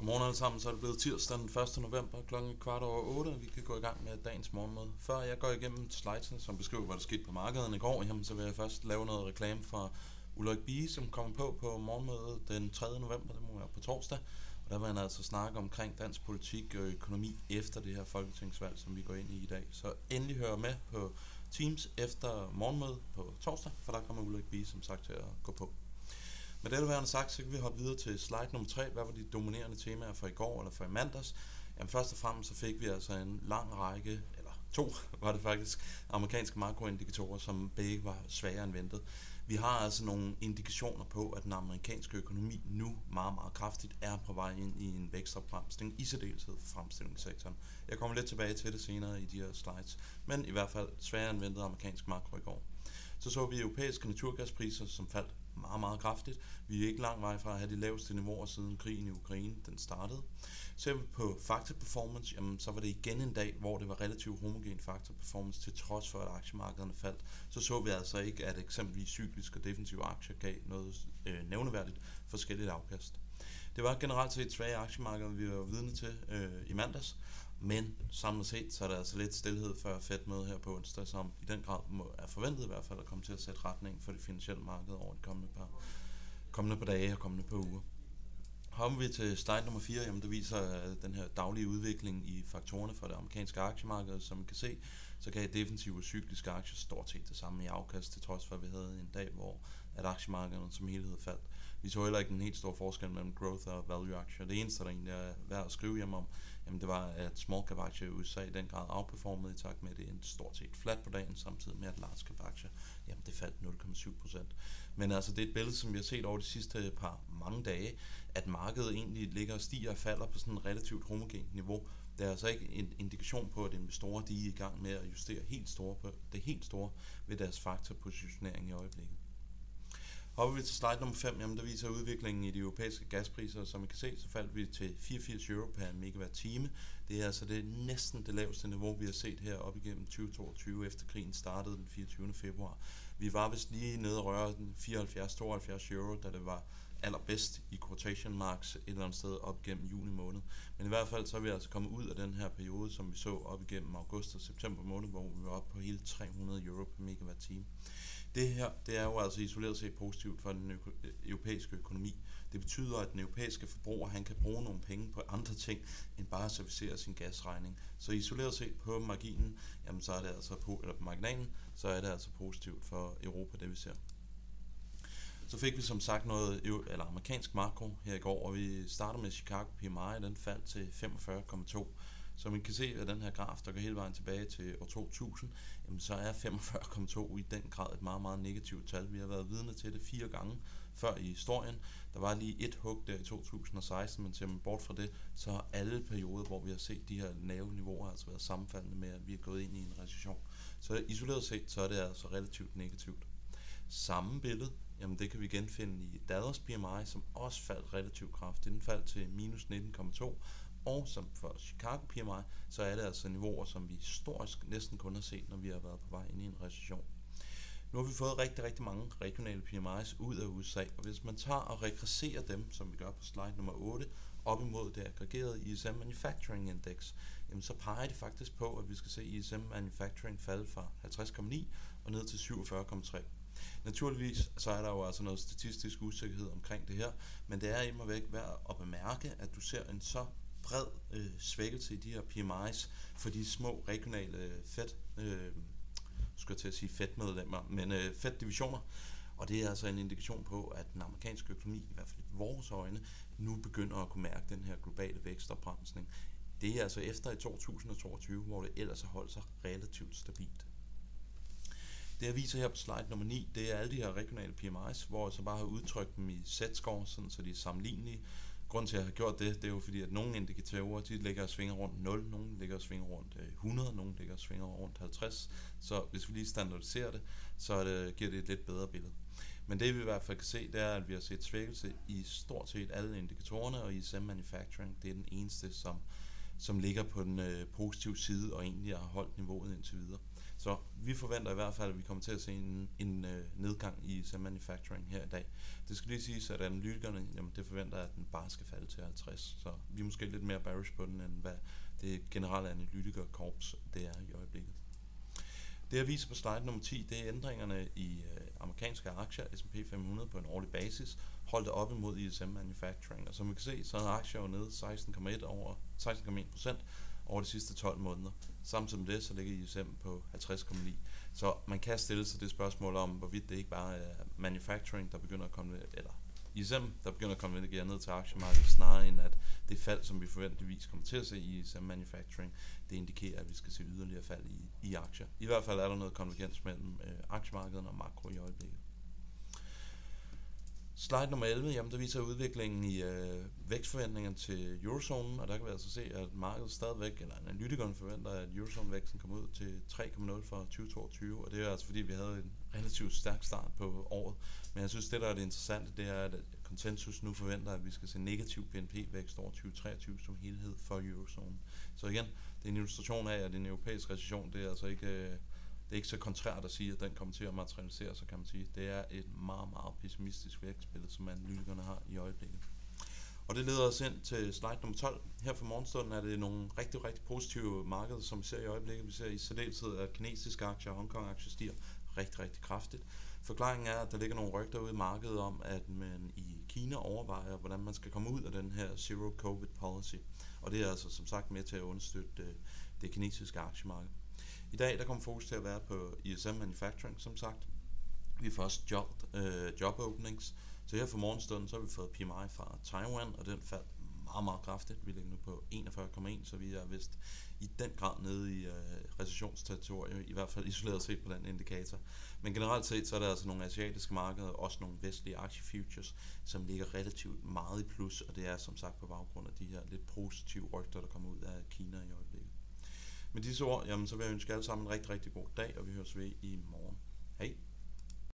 Godmorgen alle sammen, så er det blevet tirsdag den 1. november kl. kvart over 8, og vi kan gå i gang med dagens morgenmøde. Før jeg går igennem slidesen, som beskriver, hvad der skete på markedet i går, jamen, så vil jeg først lave noget reklame for Ulrik Bie, som kommer på på morgenmødet den 3. november, det må være på torsdag. Og der vil han altså snakke omkring dansk politik og økonomi efter det her folketingsvalg, som vi går ind i i dag. Så endelig hør med på Teams efter morgenmødet på torsdag, for der kommer Ulrik Bie som sagt til at gå på. Med det værende sagt, så kan vi hoppe videre til slide nummer 3. Hvad var de dominerende temaer for i går eller for i mandags? Jamen først og fremmest så fik vi altså en lang række, eller to var det faktisk, amerikanske makroindikatorer, som begge var svagere end ventet. Vi har altså nogle indikationer på, at den amerikanske økonomi nu meget, meget kraftigt er på vej ind i en vækstopbremsning, i særdeleshed for fremstillingssektoren. Jeg kommer lidt tilbage til det senere i de her slides, men i hvert fald sværere end ventet amerikansk makro i går. Så så vi europæiske naturgaspriser, som faldt meget, meget kraftigt. Vi er ikke lang vej fra at have de laveste niveauer siden krigen i Ukraine den startede. Ser vi på fakta performance, jamen, så var det igen en dag, hvor det var relativt homogen Factor performance, til trods for, at aktiemarkederne faldt. Så så vi altså ikke, at eksempelvis cykliske og defensive aktier gav noget øh, nævneværdigt forskelligt afkast. Det var generelt set svage aktiemarkeder, vi var vidne til øh, i mandags, men samlet set, så er der altså lidt stillhed før Fed møde her på onsdag, som i den grad må, er forventet i hvert fald at komme til at sætte retning for det finansielle marked over de kommende par, kommende par dage og kommende par uger. Kommer vi til slide nummer 4, jamen det viser øh, den her daglige udvikling i faktorerne for det amerikanske aktiemarked. Som man kan se, så kan defensive og cykliske aktier stort set det samme i afkast, til trods for at vi havde en dag, hvor at aktiemarkedet som helhed faldt. Vi så heller ikke en helt stor forskel mellem growth og value aktier. Det eneste, der egentlig er værd at skrive hjem om, jamen det var, at small cap aktier i USA i den grad afperformede i takt med, at det endte stort set flat på dagen, samtidig med, at large cap aktier, jamen det faldt 0,7 procent. Men altså, det er et billede, som vi har set over de sidste par mange dage, at markedet egentlig ligger og stiger og falder på sådan et relativt homogent niveau. Det er altså ikke en indikation på, at investorer de er i gang med at justere helt store på det helt store ved deres faktorpositionering i øjeblikket. Hopper vi til slide nummer 5, jamen der viser udviklingen i de europæiske gaspriser. Som I kan se, så faldt vi til 84 euro per megawatt time. Det er altså det næsten det laveste niveau, vi har set her op igennem 2022, efter krigen startede den 24. februar. Vi var vist lige nede og røre 74-72 euro, da det var allerbedst i quotation marks et eller andet sted op gennem juni måned. Men i hvert fald så er vi altså kommet ud af den her periode, som vi så op igennem august og september måned, hvor vi var oppe på hele 300 euro per megawatt time. Det her, det er jo altså isoleret set positivt for den europæiske økonomi. Det betyder, at den europæiske forbruger, han kan bruge nogle penge på andre ting, end bare at servicere sin gasregning. Så isoleret set på marginen, jamen så er det altså på, eller på marginalen, så er det altså positivt for Europa, det vi ser. Så fik vi som sagt noget eller amerikansk makro her i går, og vi starter med Chicago PMI, den faldt til 45,2. Så man kan se at den her graf, der går hele vejen tilbage til år 2000, jamen så er 45,2 i den grad et meget, meget negativt tal. Vi har været vidne til det fire gange før i historien. Der var lige et hug der i 2016, men ser man bort fra det, så har alle perioder, hvor vi har set de her lave niveauer, altså været sammenfaldende med, at vi er gået ind i en recession. Så isoleret set, så er det altså relativt negativt. Samme billede, jamen det kan vi genfinde i Dallas PMI, som også faldt relativt kraftigt. Den faldt til minus 19,2, og som for Chicago PMI, så er det altså niveauer, som vi historisk næsten kun har set, når vi har været på vej ind i en recession. Nu har vi fået rigtig, rigtig mange regionale PMI's ud af USA, og hvis man tager og regresserer dem, som vi gør på slide nummer 8, op imod det aggregerede ISM Manufacturing Index, jamen så peger det faktisk på, at vi skal se ISM Manufacturing falde fra 50,9 og ned til 47,3. Naturligvis så er der jo altså noget statistisk usikkerhed omkring det her, men det er imod væk værd at bemærke, at du ser en så bred øh, svækkelse i de her PMI's for de små regionale øh, Fed, øh, skal jeg til at sige fedmedlemmer, men øh, Fed-divisioner. Og det er altså en indikation på, at den amerikanske økonomi, i hvert fald i vores øjne, nu begynder at kunne mærke den her globale vækstopbremsning. Det er altså efter i 2022, hvor det ellers har holdt sig relativt stabilt. Det jeg viser her på slide nummer 9, det er alle de her regionale PMI's, hvor jeg så bare har udtrykt dem i sætskår, sådan så de er sammenlignelige grund til, at jeg har gjort det, det er jo fordi, at nogle indikatorer, de ligger og svinger rundt 0, nogle ligger og svinger rundt øh, 100, nogle ligger og svinger rundt 50. Så hvis vi lige standardiserer det, så det, giver det et lidt bedre billede. Men det vi i hvert fald kan se, det er, at vi har set svækkelse i stort set alle indikatorerne, og ISM Manufacturing, det er den eneste, som, som ligger på den øh, positive side og egentlig har holdt niveauet indtil videre. Så vi forventer i hvert fald, at vi kommer til at se en, en øh, nedgang i cell Manufacturing her i dag. Det skal lige siges, at analytikerne, jamen det forventer, at den bare skal falde til 50. Så vi er måske lidt mere bearish på den, end hvad det generelle analytikerkorps det er i øjeblikket. Det jeg viser på slide nummer 10, det er ændringerne i øh, amerikanske aktier, S&P 500 på en årlig basis, holdt op imod ISM Manufacturing. Og som vi kan se, så er aktier jo nede 16,1 over 16,1 over de sidste 12 måneder. Samtidig med det, så ligger ISM på 50,9. Så man kan stille sig det spørgsmål om, hvorvidt det ikke bare er manufacturing, der begynder at komme, eller ISM, der begynder at komme konvergere ned til aktiemarkedet, snarere end at det fald, som vi forventeligvis kommer til at se i ISM Manufacturing, det indikerer, at vi skal se yderligere fald i, i aktier. I hvert fald er der noget konvergens mellem øh, aktiemarkedet og makro i øjeblikket. Slide nummer 11, jamen der viser udviklingen i øh, vækstforventningerne til eurozonen, og der kan vi altså se, at markedet stadigvæk, eller analytikerne forventer, at eurozonevæksten kommer ud til 3,0 for 2022, og det er altså fordi, vi havde en relativt stærk start på året. Men jeg synes, det der er det interessante, det er, at konsensus nu forventer, at vi skal se negativ BNP-vækst over 2023 som helhed for eurozonen. Så igen, det er en illustration af, at en europæisk recession, det er altså ikke... Øh, det er ikke så kontrært at sige, at den kommer til at materialisere sig, kan man sige. Det er et meget, meget pessimistisk vækstbillede, som analytikerne har i øjeblikket. Og det leder os ind til slide nummer 12. Her for morgenstunden er det nogle rigtig, rigtig positive markeder, som vi ser i øjeblikket. Vi ser i særdeleshed, at kinesiske aktier og Hongkong-aktier stiger rigtig, rigtig kraftigt. Forklaringen er, at der ligger nogle rygter ude i markedet om, at man i Kina overvejer, hvordan man skal komme ud af den her zero covid policy. Og det er altså som sagt med til at understøtte øh, det kinesiske aktiemarked. I dag der kommer fokus til at være på ISM Manufacturing, som sagt. Vi får også job, øh, job openings. Så her for morgenstunden, så har vi fået PMI fra Taiwan, og den faldt meget, meget kraftigt. Vi ligger nu på 41,1, så vi er vist i den grad nede i øh, recessionsterritoriet, i hvert fald isoleret set på den indikator. Men generelt set, så er der altså nogle asiatiske markeder, også nogle vestlige aktiefutures, som ligger relativt meget i plus, og det er som sagt på baggrund af de her lidt positive rygter, der kommer ud af Kina i øjeblikket. Med disse ord, jamen, så vil jeg ønske alle sammen en rigtig, rigtig god dag, og vi høres ved i morgen. Hej!